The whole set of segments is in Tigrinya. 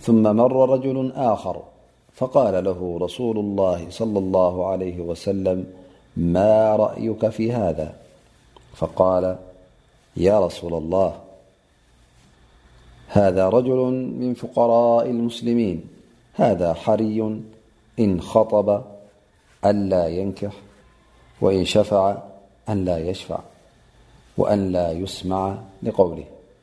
ثم مر رجل آخر فقال له رسول الله صلى الله عليه وسلم ما رأيك في هذا فقال يا رسول الله هذا رجل من فقراء المسلمين هذا حري إن خطب ألا ينكح وإن شفع ألا يشفع وألا يسمع لقوله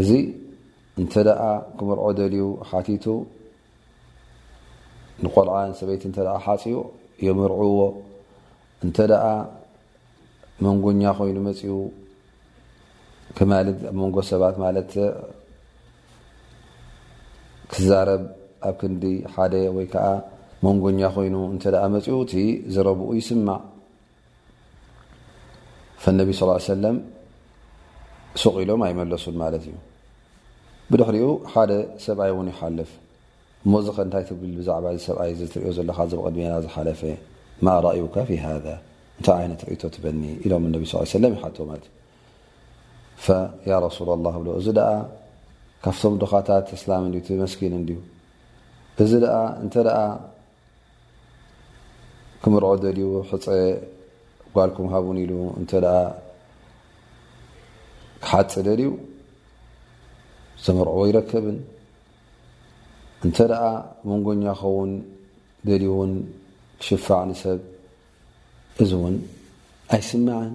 እዚ እንተ ክምርዖ ደልዩ ሓቲቱ ንቆልዓ ንሰበይቲ እተ ሓፅኡ የምርዕዎ እንተ መንጎኛ ኮይኑ መፅኡ ክማልድ ኣብ መንጎ ሰባት ማለት ክዛረብ ኣብ ክንዲ ሓደ ወይ ከዓ መንጎኛ ኮይኑ እተ መፅኡ እቲ ዘረብኡ ይስማዕ ፈነቢ ስ ሰለም ሱቕ ኢሎም ኣይመለሱን ማለት እዩ ብድሕሪኡ ሓደ ሰብኣይ እውን ይሓልፍ እሞዚ ከ እንታይ ትብል ብዛዕባ እዚ ሰብኣይ እ ትሪኦ ዘለካ ዚ ብቅድሜና ዝሓለፈ ማእራእዩካ ፊ ሃ እንታይ ዓይነት ርእቶ ትበኒ ኢሎም ነቢ ስ ሰለም ይሓቶ ማለት እዩ ያ ረሱላ ላ ብሎ እዚ ደኣ ካብቶም ድኻታት እስላም እንዲዩ ትመስኪን እንድዩ እዚ ደኣ እንተ ክምርዖ ደልዩ ሕፀ ጓልኩም ሃቡን ኢሉ እንተ ክሓፅ ደልዩ ዝተመርዕዎ ይረከብን እንተ ደኣ መንጎኛ ኸውን ደልዩ ውን ክሽፋዕ ንሰብ እዚ እውን ኣይስማዕን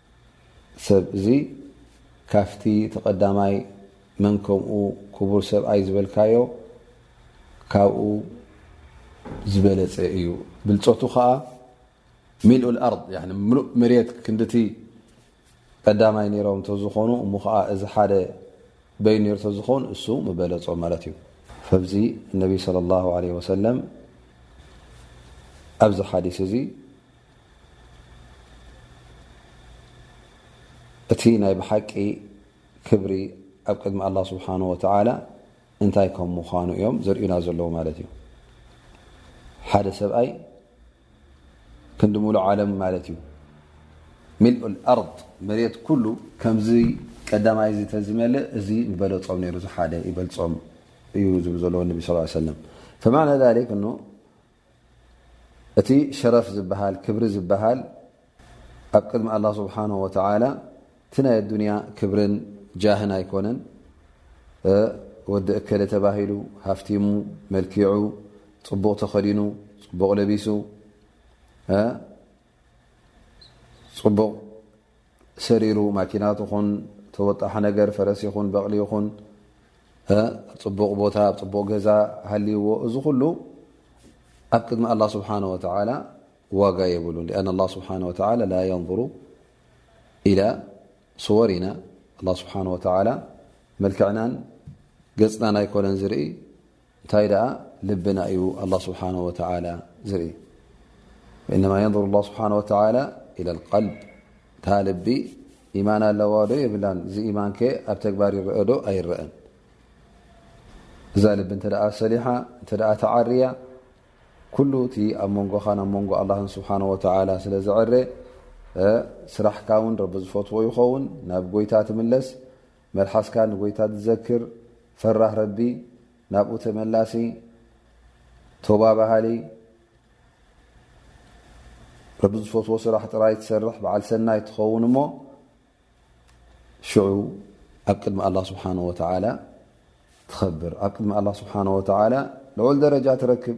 ሰብ እዚ ካብቲ እቲ ቀዳማይ መን ከምኡ ክቡር ሰብኣይ ዝበልካዮ ካብኡ ዝበለፀ እዩ ብልፀቱ ከዓ ሚልኡ ኣርድ ምሉእ መሬት ክንድቲ ቀዳማይ ነሮም እተዝኾኑ እሞ ከዓ እዚ ሓደ በይ ነሩ እተዝኸውን እሱ ምበለፆ ማለት እዩ ፈብዚ እነቢ ለ ላ ለ ወሰለም ኣብዚ ሓዲስ እዚ እቲ ናይ ብሓቂ ክብሪ ኣብ ቅድሚ ኣላ ስብሓን ወተዓላ እንታይ ከም ምዃኑ እዮም ዘርእዩና ዘለዉ ማለት እዩ ሓደ ሰብኣይ ክንዲ ምሉእ ዓለም ማለት እዩ ሚልኡ ኣርድ መሬት ኩሉ ከምዚ ቀዳማይ እዚ ተዝመልእ እዚ ምበለፆም ነይሩ ዝሓደ ይበልፆም እዩ ዝብ ዘለዎ ነቢ ስ ሰለም ፈማዕና ሊክ እቲ ሸረፍ ዝበሃል፣ ክብሪ ዝበሃል፣ ኣብ ቅድሚ ኣላህ ስብሓነሁ ወተዓላ እቲ ናይ ኣዱንያ ክብርን ጃህን ኣይኮነን። ወዲ እከለ ተባሂሉ፣ ሃፍቲሙ፣ መልኪዑ፣ ፅቡቕ ተኸዲኑ፣ ፅቡቕ ለቢሱ፣ ፅቡቕ ሰሪሩ ማኪና ትኹን ተወጣሒ ነገር ፈረስ ይኹን በቕሊ ይኹን ፅቡቕ ቦታ ኣብ ፅቡቕ ገዛ ሃልይዎ እዚ ኩሉ ኣብ ቅድሚ ኣላ ስብሓን ወተላ ዋጋ የብሉ ን ኣላ ስብሓ ወ ላ የንظሩ ኢላ ስወሪና ስብሓ ወላ መልክዕናን ገፅናን ኣይኮነን ዝርኢ እንታይ ደኣ ልብና እዩ ኣላ ስብሓን ወተዓላ ዝርኢ ፈኢነማ የንሩ ላ ስብሓን ወተዓላ ኢላ ልቀልብ እታ ልቢ ኢማን ኣለዋ ዶ የብላን እዚ ኢማን ከ ኣብ ተግባር ይረአ ዶ ኣይረአን እዛ ልቢ እንተ ሰሊሓ እንተ ተዓርያ ኩሉ እቲ ኣብ መንጎኻን ኣብ መንጎ ኣላን ስብሓን ወተዓላ ስለ ዝዕረ ስራሕካ እውን ረቢ ዝፈትዎ ይኸውን ናብ ጎይታ ትምለስ መልሓስካ ንጎይታ ዝዘክር ፈራህ ረቢ ናብኡ ተመላሲ ቶባ ባሃሊ ረቢ ዝፈትዎ ስራሕ ጥራይ ትሰርሕ በዓል ሰናይ ትኸውን እሞ ሽዑ ኣብ ቅድሚ ኣላ ስብሓን ወተዓላ ትኸብር ኣብ ቅድሚ ኣላ ስብሓን ወተዓላ ልዑል ደረጃ ትረክብ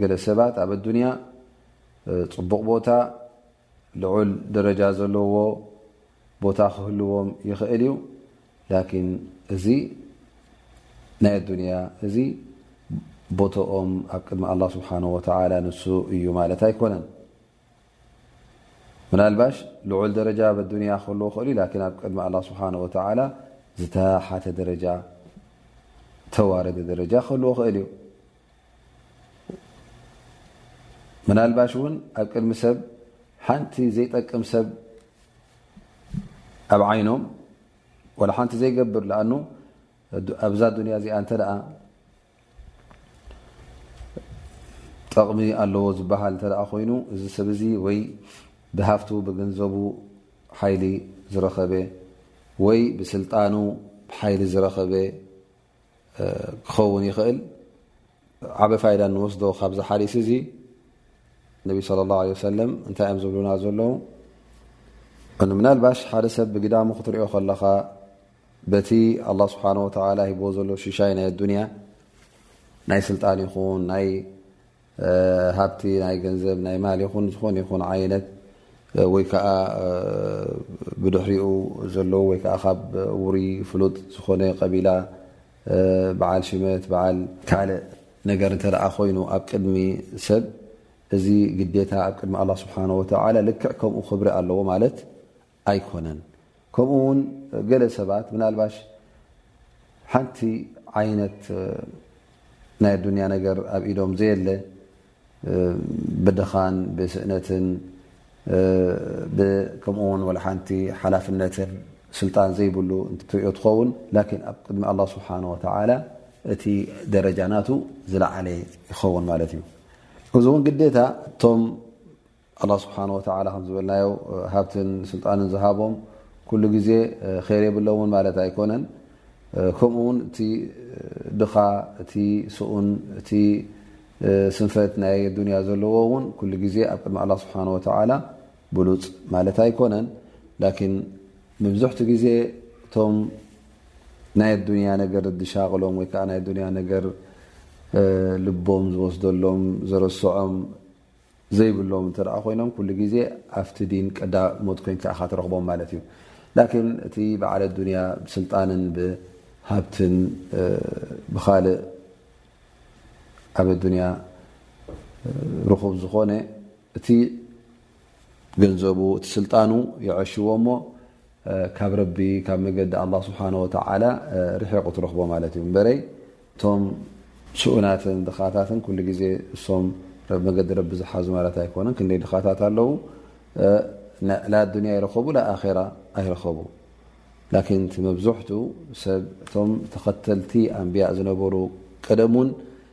ገለ ሰባት ኣብ ኣዱንያ ጽቡቕ ቦታ፣ ልዑል ደረጃ ዘለዎ ቦታ ክህልዎም ይኽእል እዩ። ላኪን እዚ ናይ ኣዱንያ እዚ ቦቶኦም ኣብ ቅድሚ ኣላህ ስብሓነሁ ወተዓላ ንሱ እዩ ማለት ኣይኮነን። ምናልባሽ ልዑል ደረጃ ኣብ ኣዱንያ ክህልዎ ይኽእል እዩ። ላኪን ኣብ ቅድሚ ኣላህ ስብሓነሁ ወተዓላ ዝተሓተ ደረጃ፣ ዝተዋረደ ደረጃ ክህልዎ ይኽእል እዩ። ምናልባሽ እውን ኣብ ቅድሚ ሰብ ሓንቲ ዘይጠቅም ሰብ ኣብ ዓይኖም ወላ ሓንቲ ዘይገብር ኣ ኣብዛ ዱንያ እዚኣ እተ ጠቕሚ ኣለዎ ዝበሃል እተ ኮይኑ እዚ ሰብ እዚ ወይ ብሃፍቱ ብገንዘቡ ሓይሊ ዝረኸበ ወይ ብስልጣኑ ሓይሊ ዝረኸበ ክኸውን ይኽእል ዓበ ፋይዳ ንወስዶ ካብዚ ሓዲስ እዚ ነቢ صለ ላه ለ ሰለም እንታይ እዮም ዝብሉና ዘለዉ ምናልባሽ ሓደ ሰብ ብግዳሙ ክትሪኦ ከለኻ በቲ ኣላ ስብሓን ወተላ ሂቦ ዘሎ ሽሻይ ናይ ኣዱንያ ናይ ስልጣን ይኹን ናይ ሃብቲ ናይ ገንዘብ ናይ ማል ይኹን ዝኾነ ይኹን ዓይነት ወይ ከዓ ብድሕሪኡ ዘለዉ ወይ ከዓ ካብ ውሩይ ፍሉጥ ዝኾነ ቀቢላ በዓል ሽመት በዓል ካልእ ነገር እንተ ደኣ ኮይኑ ኣብ ቅድሚ ሰብ እዚ ግዴታ ኣብ ቅድሚ ኣላህ ስብሓነሁ ወተዓላ ልክዕ ከምኡ ክብሪ ኣለዎ ማለት ኣይኮነን ከምኡ ውን ገለ ሰባት ምናልባሽ ሓንቲ ዓይነት ናይ ኣዱንያ ነገር ኣብ ኢዶም ዘየለ ብድኻን ብስእነትን ከምኡ ውን ወላ ሓንቲ ሓላፍነትን ስልጣን ዘይብሉ እንትትሪኦ ትኸውን ላኪን ኣብ ቅድሚ ኣላ ስብሓን ወተላ እቲ ደረጃ ናቱ ዝለዓለ ይኸውን ማለት እዩ እዚ እውን ግዴታ እቶም ኣላህ ስብሓን ወተዓላ ከም ዝበልናዮ ሃብትን ስልጣንን ዝሃቦም ኩሉ ግዜ ኼር የብሎምን ማለት ኣይኮነን። ከምኡ ውን እቲ ድኻ እቲ ስኡን እቲ ስንፈት ናይ ኣዱንያ ዘለዎ እውን ኩሉ ግዜ ኣብ ቅድሚ ኣላህ ስብሓን ወተዓላ ብሉፅ ማለት ኣይኮነን። ላኪን መብዝሕቲ ግዜ እቶም ናይ ኣዱንያ ነገር ዝሻቕሎም ወይ ከዓ ናይ ኣዱንያ ነገር ልቦም ዝወስደሎም ዘረስዖም ዘይብሎም እንተ ኮይኖም ኩሉ ግዜ ኣብቲ ዲን ቀዳሞት ኮይንካ ኢኻ ትረኽቦም ማለት እዩ ላኪን እቲ በዓል ኣዱንያ ብስልጣንን ብሃብትን ብካልእ ኣብ ኣዱንያ ርኹብ ዝኾነ እቲ ገንዘቡ እቲ ስልጣኑ የዐሽዎ እሞ ካብ ረቢ ካብ መገዲ ኣላህ ስብሓን ወተዓላ ርሒቑ ትረኽቦ ማለት እዩ እምበረይ እቶም ስኡናትን ድኻታትን ኩሉ ግዜ እሶም መገዲ ረቢ ዝሓዙ ማለት ኣይኮነን ክንደይ ድኻታት ኣለዉ ላኣዱንያ ይረኸቡ ላኣራ ኣይረኸቡ ላኪን እቲ መብዝሕቱ ሰብ እቶም ተኸተልቲ ኣንብያ ዝነበሩ ቀደም ውን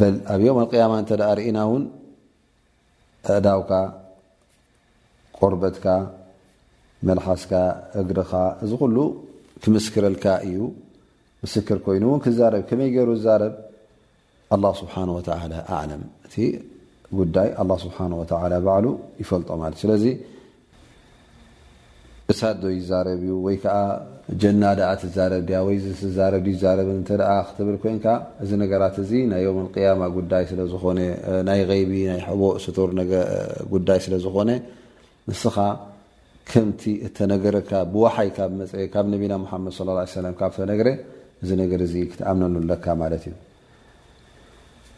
በል ኣብ ዮም ኣልቅያማ እንተ ርእና እውን ኣእዳውካ ቆርበትካ መልሓስካ እግርኻ እዚ ኩሉ ክምስክረልካ እዩ ምስክር ኮይኑ እውን ክዛረብ ከመይ ገይሩ ዛረብ ኣላ ስብሓን ወተላ ኣለም እቲ ጉዳይ ኣላ ስብሓን ወተላ ባዕሉ ይፈልጦ ማለት ስለዚ እሳት ዶ ይዛረብ እዩ ወይ ከኣ ጀና ደኣ ትዛረብ ድያ ወይ እዚ ዝዛረብ ይዛረብን እንተ ክትብል ኮይንካ እዚ ነገራት እዚ ናይ ዮም ኣልቅያማ ጉዳይ ስለ ዝኾነ ናይ غይቢ ናይ ሕቦ ስቱር ጉዳይ ስለ ዝኾነ ንስኻ ከምቲ እተነገረካ ብወሓይ ካብ መፀ ካብ ነቢና ሙሓመድ صለ ላه ሰለም ካብ ተነግረ እዚ ነገር እዚ ክትኣምነሉ ኣለካ ማለት እዩ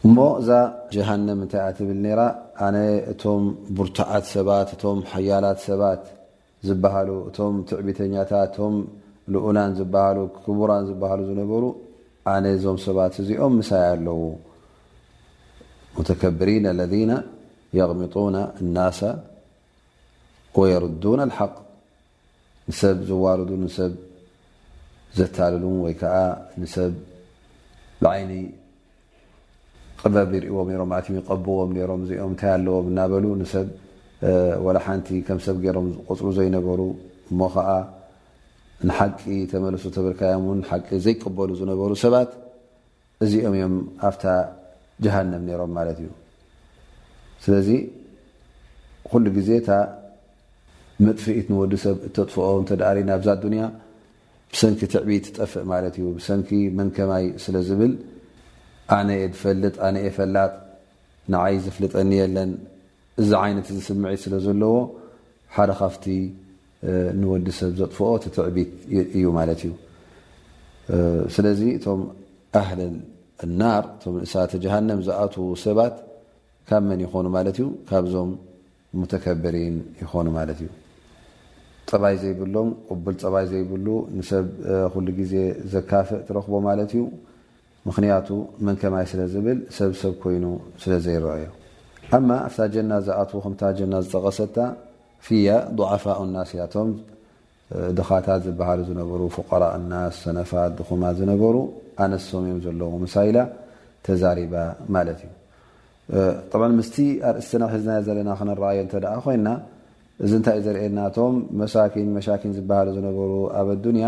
እሞ እዛ ጀሃነም እንታይ እያ ትብል ነይራ? ኣነ እቶም ብርቱዓት ሰባት፣ እቶም ሓያላት ሰባት ዝበሃሉ፣ እቶም ትዕቢተኛታት፣ እቶም ልኡላን ዝበሃሉ፣ ክቡራን ዝበሃሉ ዝነበሩ፣ ኣነ እዞም ሰባት እዚኦም ምሳይ ኣለዉ፣ ሙተከብሪን ኣለዚነ የቕሚጡነ ኣናሰ ወየርዱነ ኣልሓቕ፣ ንሰብ ዘዋርዱ ንሰብ ዘታልሉ ወይ ከኣ ንሰብ ብዓይኒ ቕበብ ይርእዎም ነሮም ማለት እዩ ይቐብዎም ነሮም እዚኦም እንታይ ኣለዎም እናበሉ ንሰብ ወላ ሓንቲ ከም ሰብ ገይሮም ዝቆፅሩ ዘይነበሩ እሞ ከዓ ንሓቂ ተመልሱ ተበልካዮም ውን ሓቂ ዘይቀበሉ ዝነበሩ ሰባት እዚኦም እዮም ኣብታ ጀሃነም ነይሮም ማለት እዩ። ስለዚ ኩሉ ግዜ እታ መጥፍኢት ንወዲ ሰብ እተጥፍኦ እንተ ርኢና ኣብዛ ኣዱንያ ብሰንኪ ትዕቢት ትጠፍእ ማለት እዩ። ብሰንኪ መን ከማይ ስለ ዝብል ኣነ እየ ዝፈልጥ ኣነ እየ ፈላጥ ንዓይ ዝፍልጠኒ የለን እዚ ዓይነት እዚ ስምዒት ስለ ዘለዎ ሓደ ካብቲ ንወዲ ሰብ ዘጥፍኦ እቲ ትዕቢት እዩ ማለት እዩ ስለዚ እቶም ኣህል ናር እቶም ንእሳተ ጀሃንም ዝኣትዉ ሰባት ካብ መን ይኾኑ ማለት እዩ ካብዞም ሙተከብሪን ይኾኑ ማለት እዩ ፀባይ ዘይብሎም ቁብል ፀባይ ዘይብሉ ንሰብ ኩሉ ግዜ ዘካፍእ ትረኽቦ ማለት እዩ ምኽንያቱ መን ከማይ ስለ ዝብል ሰብ ሰብ ኮይኑ ስለ ዘይረኣዮ። ኣማ ኣብታ ጀና ዝኣትዉ ከምታ ጀና ዝጠቐሰታ ፊያ ዱዓፋኡ ናስ እያ እቶም ድኻታት ዝበሃሉ ዝነበሩ ፉቀራእ ናስ ሰነፋት ድኹማት ዝነበሩ ኣነስ ሶም እዮም ዘለዉ ምሳ ኢላ ተዛሪባ ማለት እዩ። ብ ምስቲ ኣርእስትና ሒዝናዮ ዘለና ክነረኣዮ እተ ኮይና እዚ እንታይ ዘርእየና እቶም መሳኪን መሻኪን ዝበሃሉ ዝነበሩ ኣብ ኣዱንያ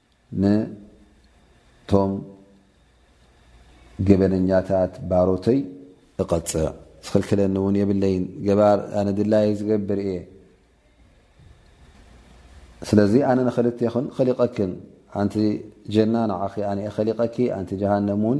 ነቶም ገበነኛታት ባሮተይ እቐጽዕ ዝኽልክለኒ እውን የብለይን ገባር ኣነ ድላየይ ዝገብር እየ ስለዚ ኣነ ንክልቴክን ኸሊቀክን ኣንቲ ጀና ንዓኺ ኣነ ኸሊቀኪ ኣንቲ ጀሃንም ውን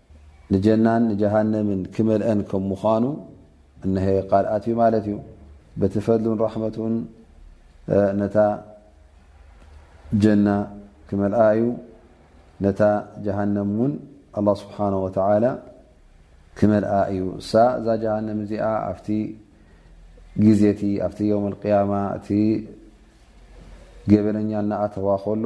ንጀናን ንጀሃነምን ክመልአን ከም ምዃኑ እነሀ ቃል ኣትዩ ማለት እዩ። በቲ ፈድሉን ራሕመቱን ነታ ጀና ክመልኣ እዩ ነታ ጀሃንም እውን ኣላ ስብሓን ወተላ ክመልኣ እዩ እሳ እዛ ጀሃንም እዚኣ ኣብቲ ግዜ እቲ ኣብቲ ዮም ቅያማ እቲ ገበነኛ እናኣተዋ ከሎ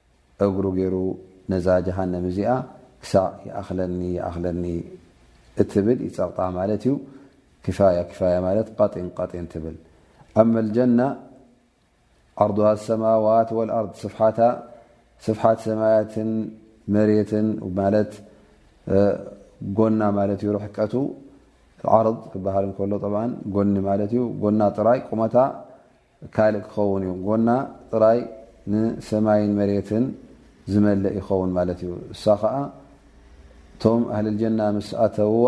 እግሩ ጌሩ ነዛ ጀሃነም እዚኣ ክሳዕ ይኣኽለኒ ይኣኽለኒ እትብል ይጸቕጣ ማለት እዩ። ክፋያ ክፋያ ማለት ቐጢን ቐጢን ትብል። ኣመ ልጀና ዓርዱሃ ኣሰማዋት ወልኣርድ ስፍሓታ ስፍሓት ሰማያትን መሬትን ማለት ጎና ማለት እዩ ርሕቀቱ ዓርድ ክበሃል እንከሎ ጠብዓ ጎኒ ማለት እዩ ጎና ጥራይ ቁመታ ካልእ ክኸውን እዩ ጎና ጥራይ ንሰማይን መሬትን ዝመልእ ይኸውን ማለት እዩ እሳ ኸኣ እቶም ኣህል ልጀና ምስ ኣተውዋ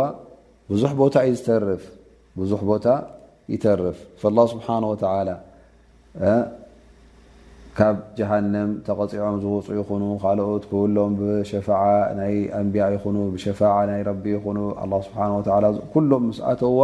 ብዙሕ ቦታ እዩ ዝተርፍ ብዙሕ ቦታ ይተርፍ ላ ስብሓን ወተዓላ ካብ ጀሃንም ተቐፂዖም ዝውፁ ይኹኑ ካልኦት ክብሎም ብሸፋዓ ናይ ኣንቢያ ይኹኑ ብሸፋዓ ናይ ረቢ ይኹኑ ስብሓ ኩሎም ምስ ኣተውዋ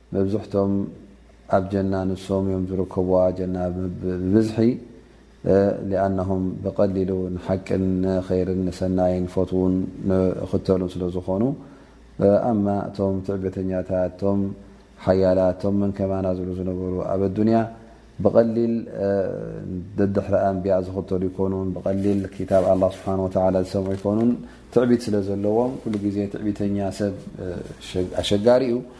መብዝሕቶም ኣብ ጀና ንሶም እዮም ዝርከቡዋ ጀና ብብዝሒ ሊኣነሁም ብቀሊሉ ንሓቂን ንኸይርን ንሰናይን ፈትዉን ንኽተሉን ስለ ዝኾኑ ኣማ እቶም ትዕቤተኛታት እቶም ሓያላት እቶም መን ከማና ዝብሉ ዝነበሩ ኣብ ኣዱንያ ብቀሊል ደድሕሪ ኣንብያ ዝኽተሉ ኣይኮኑን ብቀሊል ክታብ ኣላህ ስብሓን ወተዓላ ዝሰምዑ ኣይኮኑን ትዕቢት ስለ ዘለዎም ኩሉ ግዜ ትዕቢተኛ ሰብ ኣሸጋሪ እዩ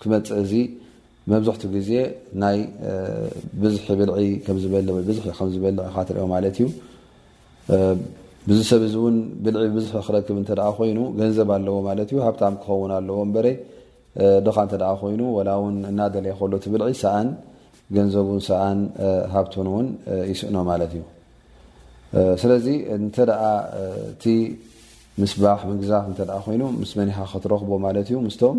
ክመጽእ እዚ መብዝሕቱ ግዜ ናይ ብዝሒ ብልዒ ከምዝበልዕ ወይ ብዝሒ ከምዝበልዕ ኢኻ ትሪኦ ማለት እዩ ብዚ ሰብ እዚ እውን ብልዒ ብብዝሒ ክረክብ እንተ ኮይኑ ገንዘብ ኣለዎ ማለት እዩ ሃብታም ክኸውን ኣለዎ እምበረ ድኻ እንተ ኮይኑ ወላ እውን እናደለየ ከሎ እቲ ብልዒ ሰኣን ገንዘቡን ሰኣን ሃብቱን እውን ይስእኖ ማለት እዩ ስለዚ እንተ እቲ ምስባሕ ምግዛፍ እተ ኮይኑ ምስ መኒኻ ክትረኽቦ ማለት እዩ ምስቶም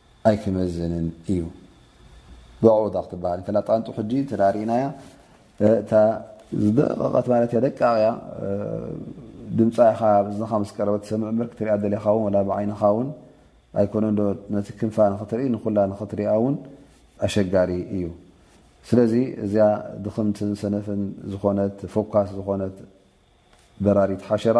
ኣይክመዝንን እዩ ብዕኡ ዳ ክትበሃል እንተ ጣንጡ ሕጂ እተ ርእናያ እታ ዝደቐቐት ማለት እያ ደቃቕያ ድምፃ ኢኻ ብዝኻ ምስ ቀረበ ትሰምዕ ምበር ክትሪያ ደሊኻ ውን ወላ ብዓይንኻ ውን ኣይኮነ ዶ ነቲ ክንፋ ንክትርኢ ንኩላ ንክትሪኣ ውን ኣሸጋሪ እዩ ስለዚ እዚያ ድኽምትን ሰነፍን ዝኾነት ፎካስ ዝኾነት በራሪት ሓሸራ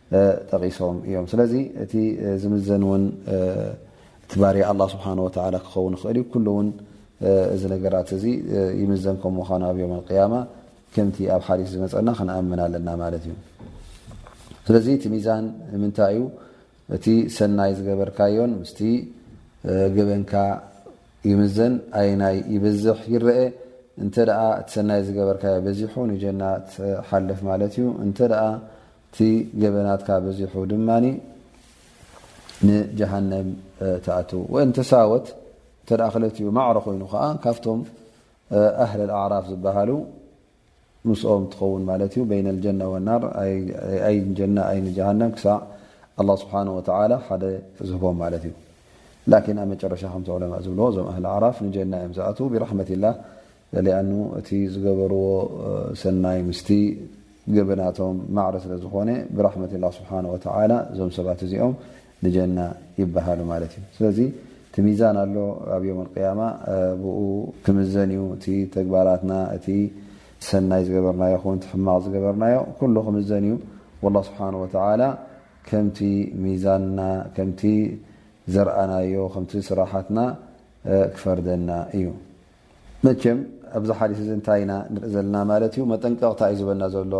ጠቒሶም እዮም። ስለዚ እቲ ዝምዘን እውን እቲ ባርያ ኣላ ስብሓን ወተላ ክኸውን ይኽእል እዩ። ኩሉ እውን እዚ ነገራት እዚ ይምዘን ከም ምዃኑ ኣብ ዮም ኣልቅያማ ከምቲ ኣብ ሓዲስ ዝመፀና ክንኣምን ኣለና ማለት እዩ። ስለዚ እቲ ሚዛን ምንታይ እዩ? እቲ ሰናይ ዝገበርካዮን ምስቲ ገበንካ ይምዘን ኣይናይ ይበዝሕ ይረአ እንተ እቲ ሰናይ ዝገበርካዮ በዚሑ ንጀና ትሓልፍ ማለት እዩ። እንተ እቲ ገበናትካ በዚሑ ድማ ንጀሃነም ትኣትው ወይን ተሳወት እተ ክለት ዩ ማዕሮ ኮይኑ ከዓ ካብቶም ኣህል ኣዕራፍ ዝበሃሉ ምስኦም ትኸውን ማለት እዩ በይነ ጀና ወናር ኣይጀና ኣይንጀሃንም ክሳዕ ኣላ ስብሓን ወተላ ሓደ ዝህቦም ማለት እዩ ላኪን ኣብ መጨረሻ ከምቲ ዕለማእ ዝብልዎ እዞም ኣህል ኣዕራፍ ንጀና እዮም ዝኣትው ብራሕመት ላ ለሊኣኑ እቲ ዝገበርዎ ሰናይ ምስቲ ገበናቶም ማዕረ ስለ ዝኾነ ብራሕመት ላህ ስብሓን ወተዓላ እዞም ሰባት እዚኦም ንጀና ይበሃሉ ማለት እዩ ስለዚ እቲ ሚዛን ኣሎ ኣብ ዮም ቅያማ ብኡ ክምዘን እዩ እቲ ተግባራትና እቲ ሰናይ ዝገበርናዮ ኹን እቲ ሕማቕ ዝገበርናዮ ኩሉ ክምዘን እዩ ላ ስብሓን ወተዓላ ከምቲ ሚዛንና ከምቲ ዘርኣናዮ ከምቲ ስራሓትና ክፈርደና እዩ መቸም ኣብዚ ሓዲስ እዚ እንታይ ኢና ንርኢ ዘለና ማለት እዩ መጠንቀቕታ እዩ ዝበና ዘሎ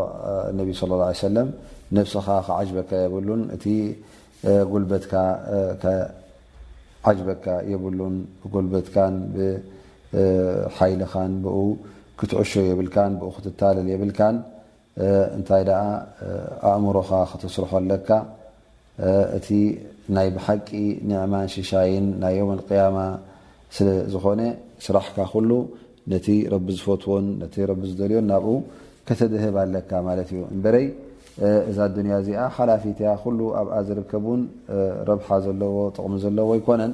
ነቢ ስ ላ ሰለም ነብስኻ ክዓጅበካ የብሉን እቲ ጉልበትካ ዓጅበካ የብሉን ብጎልበትካን ብሓይልኻን ብኡ ክትዕሾ የብልካን ብኡ ክትታለል የብልካን እንታይ ደኣ ኣእምሮኻ ክትስርሖ ኣለካ እቲ ናይ ብሓቂ ኒዕማን ሽሻይን ናይ ዮም ኣልቅያማ ስለ ዝኾነ ስራሕካ ኩሉ ነቲ ረቢ ዝፈትዎን ነቲ ረቢ ዝደልዮን ናብኡ ከተድህብ ኣለካ ማለት እዩ እምበረይ እዛ ኣዱንያ እዚኣ ሓላፊት እያ ኩሉ ኣብኣ ዝርከብ ውን ረብሓ ዘለዎ ጥቕሚ ዘለዎ ኣይኮነን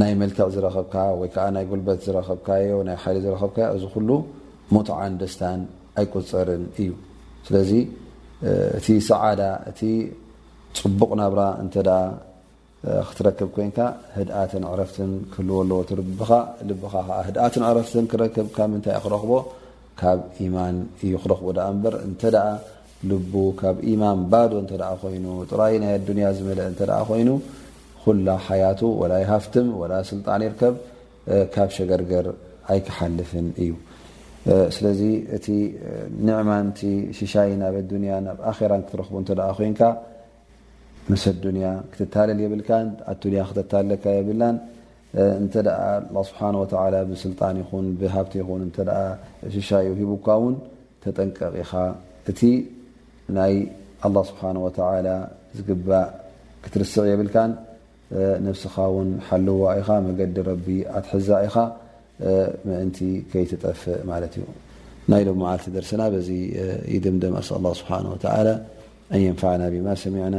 ናይ መልክዕ ዝረኸብካ ወይ ከዓ ናይ ጉልበት ዝረኸብካዮ ናይ ሓይሊ ዝረኸብካዮ እዚ ኩሉ ሙትዓን ደስታን ኣይቁፀርን እዩ ስለዚ እቲ ሰዓዳ እቲ ፅቡቕ ናብራ እንተ ክትረክብ ኮንካ ህድኣትን ዕረፍትን ክህልዎ ኣለዎ ትርብኻ ልብኻ ከዓ ህድኣትን ዕረፍትን ክረክብ ካብ ምንታይ ክረኽቦ ካብ ኢማን እዩ ክረኽቦ ዳኣ እምበር እንተ ልቡ ካብ ኢማን ባዶ እንተ ኮይኑ ጥራይ ናይ ኣዱንያ ዝመልአ እንተ ኮይኑ ኩላ ሓያቱ ወላ ይሃፍትም ወላ ስልጣን ይርከብ ካብ ሸገርገር ኣይክሓልፍን እዩ ስለዚ እቲ ኒዕማን እቲ ሽሻይን ኣብ ኣዱንያን ኣብ ኣኼራን ክትረኽቡ እንተ ኮንካ ምስ ኣዱንያ ክትታለል የብልካን ኣዱንያ ክተታለካ የብላን እንተ ኣላህ ስብሓን ወተዓላ ብስልጣን ይኹን ብሃብቲ ይኹን እንተ ሽሻዩ ሂቡካ እውን ተጠንቀቕ ኢኻ እቲ ናይ ኣላህ ስብሓን ወተዓላ ዝግባእ ክትርስዕ የብልካን ነብስኻ እውን ሓልዋ ኢኻ መገዲ ረቢ ኣትሕዛ ኢኻ ምእንቲ ከይትጠፍእ ማለት እዩ ናይ ሎም መዓልቲ ደርስና በዚ ይድምደም ኣስ ኣላ ስብሓን ወተዓላ ኣን የንፋዕና ብማ ሰሚዕና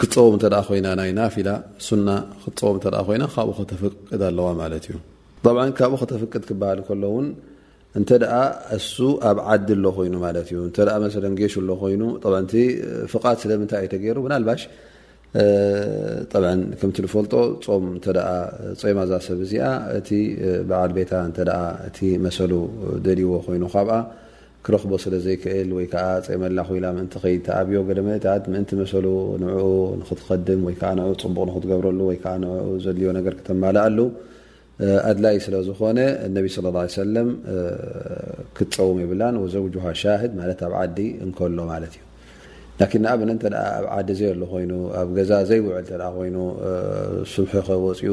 ክትጸውም እንተ ኮይና ናይ ናፊላ ሱና ክትጸውም እንተ ኮይና ካብኡ ከተፍቅድ ኣለዋ ማለት እዩ ጠብዓ ካብኡ ከተፍቅድ ክበሃል ከሎ እውን እንተ እሱ ኣብ ዓዲ ኣሎ ኮይኑ ማለት እዩ እተ መሰለ ጌሽ ኣሎ ኮይኑ ቲ ፍቓድ ስለምንታይ እዩ ተገይሩ ብናልባሽ ከምቲ ንፈልጦ ፆም እተ ፀማ እዛ ሰብ እዚኣ እቲ በዓል ቤታ እተ እቲ መሰሉ ደልዎ ኮይኑ ካብኣ ክረኽቦ ስለ ዘይክእል ወይ ከኣ ጼመላኹ ኢላ ምእንቲ ከይትኣብዮ ገለ ምእታት ምእንቲ መሰሉ ንዕኡ ንኽትኸድም ወይ ከኣ ንዕኡ ጽቡቕ ንኽትገብረሉ ወይ ከኣ ንዕኡ ዘድልዮ ነገር ክተማልኣሉ ኣድላዪ ስለ ዝኾነ ነቢ ስለ ላሁ ዓለይሂ ወሰለም ክትጸውም የብላን ወዘውጁሃ ሻህድ ማለት ኣብ ዓዲ እንከሎ ማለት እዩ ላኪን ንኣብነት እንተ ኣብ ዓዲ ዘየሎ ኮይኑ ኣብ ገዛ ዘይውዕል እንተ ኮይኑ ሱብሒ ከወጽኡ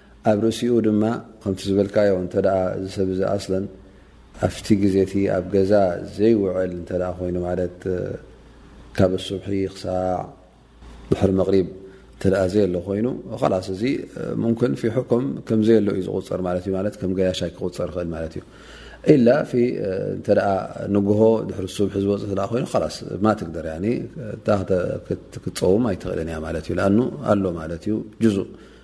ኣብ ርእሲኡ ድማ ከምቲ ዝበልካዮ እንተ እዚ ሰብ እዚ ኣስለን ኣብቲ ግዜ እቲ ኣብ ገዛ ዘይውዕል እንተ ኮይኑ ማለት ካብ ኣሱብሒ ክሳዕ ድሕሪ መቕሪብ እተ ዘየሎ ኮይኑ ላስ እዚ ሙምክን ፊ ሕኩም ከም ዘየሎ እዩ ዝቁፅር ማለት እዩ ማለት ከም ገያሻይ ክቁፅር ይኽእል ማለት እዩ ኢላ እተ ንግሆ ድሕሪ ሱብሒ ዝወፅ ኮይኑ ላስ ማትግደር ክትፀውም ኣይትኽእልን እያ ማለት እዩ ኣኑ ኣሎ ማለት እዩ ጅዙእ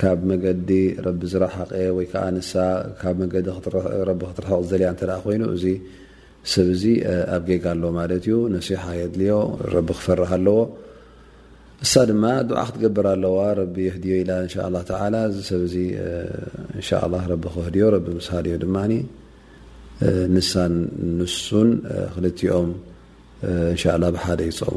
ካብ መገዲ ረቢ ዝረሓቐ ወይ ከኣ ንሳ ካብ መገዲ ረቢ ክትርሕቕ ዝደልያ እንተ ኮይኑ እዚ ሰብ እዚ ኣብ ጌጋ ኣሎ ማለት እዩ ነሲሓ የድልዮ ረቢ ክፈርህ ኣለዎ እሳ ድማ ዱዓ ክትገብር ኣለዋ ረቢ የህድዮ ኢላ እንሻ ላ ተላ እዚ ሰብ እዚ እንሻ ላ ረቢ ክህድዮ ረቢ ምስ ሃድዮ ድማ ንሳን ንሱን ክልቲኦም እንሻ ላ ብሓደ ይፀሙ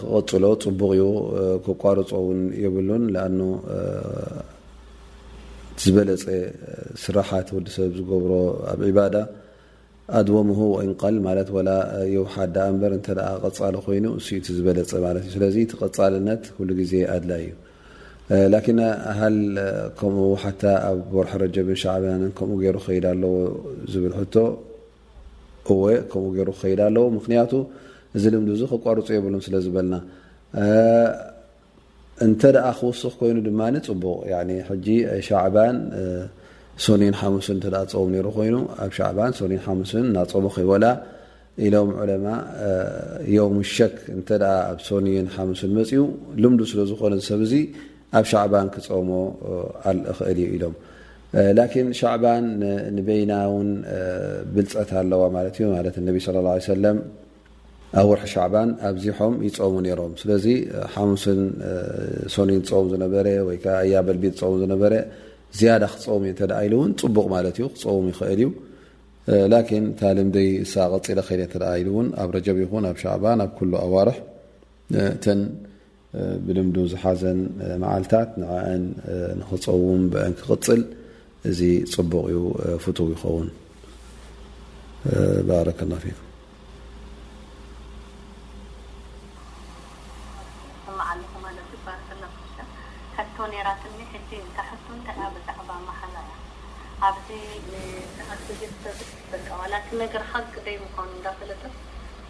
ክቐጽሎ ጽቡቕ እዩ ከቋርጾ ውን የብሉን ለኣኖ ዝበለፀ ስራሓት ወዲ ሰብ ዝገብሮ ኣብ ባዳ ኣድወምሁ ወእንቀል ማለ ላ የውሓድ ዳኣ በር እተ ቀፃሊ ኮይኑ እ እቲ ዝበለፀ ማለት እዩ ስለዚ እቲ ቀፃልነት ኩሉ ግዜ ኣድላይ እዩ ላኪን ሃል ከምኡ ሓታ ኣብ ወርሒ ረጀብን ሻዕብያንን ከምኡ ገይሩ ከይድ ኣለዎ ዝብል ሕቶ እወ ከምኡ ገይሩ ክኸይድ ኣለዎ ምክንያቱ እዚ ልምዲ እዚ ክቋርፁ የብሉን ስለ ዝበልና እንተ ደኣ ክውስኽ ኮይኑ ድማ ፅቡቕ ሕጂ ሻዕባን ሶኒን ሓሙስን እተ ፀውም ነይሩ ኮይኑ ኣብ ሻዕባን ሶኒን ሓሙስን እናፀሙ ከይወላ ኢሎም ዑለማ ዮም ሸክ እንተ ኣብ ሶኒን ሓሙስን መፅኡ ልምዱ ስለ ዝኾነ ሰብ እዚ ኣብ ሻዕባን ክፀሞ ኣልእኽእል እዩ ኢሎም ላኪን ሻዕባን ንበይና ውን ብልፀት ኣለዋ ማለት እዩ ማለት ነቢ ስለ ላ ሰለም ኣብ ወርሒ ሻዕባን ኣብዚሖም ይፀሙ ነይሮም ስለዚ ሓሙስን ሶኒን ፀውም ዝነበረ ወይ ከዓ እያ በልቢ ፀውም ዝነበረ ዝያዳ ክፀውም እዩ እተደኣ ኢሉ እውን ፅቡቕ ማለት እዩ ክፀውም ይኽእል እዩ ላኪን እታ ልምደይ እሳ ቀፂለ ከይደ እተደኣ ኢሉ እውን ኣብ ረጀብ ይኹን ኣብ ሻዕባን ኣብ ኩሉ ኣዋርሕ እተን ብልምዱ ዝሓዘን መዓልታት ንዐኣን ንኽጸውም ብአን ክቕጽል እዚ ጽቡቕ እዩ ፍቱው ይኸውን ባረከ ላሁ ፊኩም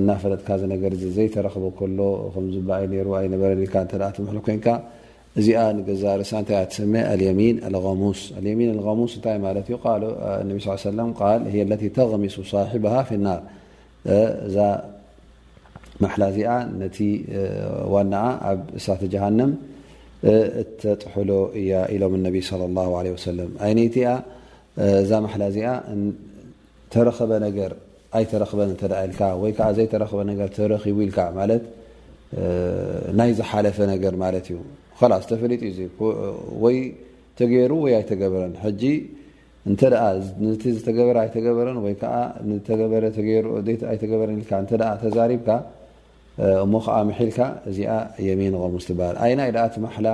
እናፈለጥካ እዚ ነገር እዚ ዘይተረኽበ ከሎ ከም ዝባኢ ነይሩ ኣይነበረን ኢልካ እንተ ትምሕል ኮይንካ እዚኣ ንገዛ ርእሳ እንታይ እያ ትስመ ኣልየሚን ኣልغሙስ ኣልየሚን ኣልغሙስ እንታይ ማለት እዩ ቃል ነቢ ስ ሰለም ቃል ሂየ ለቲ ተغሚሱ ሳሒብሃ ፊ ናር እዛ ማሕላ እዚኣ ነቲ ዋናኣ ኣብ እሳተ ጀሃንም እተጥሕሎ እያ ኢሎም ነቢ صለ ላه ለ ወሰለም ኣይነይቲ እያ እዛ ማሓላ እዚኣ ተረኸበ ነገር ኣይተረክበን እተ ኢልካ ወይ ከዓ ዘይተረክበ ነገር ተረኪቡ ኢልካ ማለት ናይ ዝሓለፈ ነገር ማለት እዩ ላስ ተፈሊጡ እዩ ወይ ተገይሩ ወይ ኣይተገበረን ሕጂ እንተ ንቲ ዝተገበረ ኣይተገበረን ወይ ከዓ ተገበረ ኣይተገበረን ኢልካ እተ ተዛሪብካ እሞ ከዓ ምሒልካ እዚኣ የሚን ቐሙስ ትበሃል ኣይናይ ኣ ቲ ማሓላ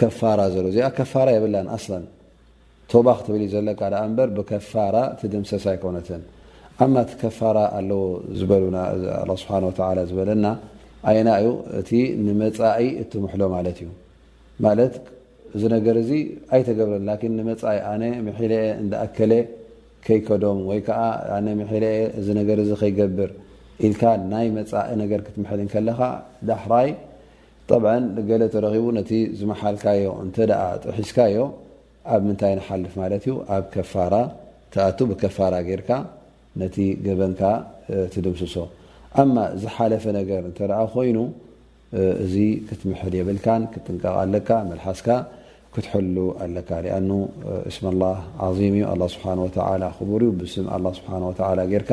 ከፋራ ዘሎ እዚኣ ከፋራ የብላን ኣስላን ቶባ ክትብል እዩ ዘለካ ደኣ እምበር ብከፋራ ትድምሰስ ኣይኮነትን ኣማ እቲ ከፋራ ኣለዎ ዝበሉና ኣላ ስብሓን ወተዓላ ዝበለና ኣየና እዩ እቲ ንመፃኢ እትምሕሎ ማለት እዩ ማለት እዚ ነገር እዚ ኣይተገብረን ላኪን ንመፃኢ ኣነ ምሒለኤ እንዳኣከለ ከይከዶም ወይ ከዓ ኣነ ምሒለኤ እዚ ነገር እዚ ከይገብር ኢልካ ናይ መፃኢ ነገር ክትምሕል እንከለካ ዳሕራይ ጠብዐን ንገለ ተረኺቡ ነቲ ዝመሓልካዮ እንተ ጥሒስካዮ ኣብ ምንታይ ንሓልፍ ማለት እዩ ኣብ ከፋራ ትኣቱ ብከፋራ ጌርካ ነቲ ገበንካ ትድምስሶ ኣማ ዝሓለፈ ነገር እንተ ኮይኑ እዚ ክትምሕል የብልካን ክትጥንቀቕ ኣለካ መልሓስካ ክትሕሉ ኣለካ ኣኑ እስመ ላ ዓም እዩ ኣ ስብሓን ወተላ ክቡር እዩ ብስም ኣ ስብሓን ወተላ ጌርካ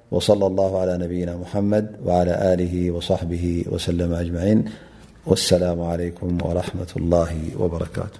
وصلى الله على نبينا محمد وعلى آله وصحبه وسلم أجمعين والسلام عليكم ورحمة الله وبركاته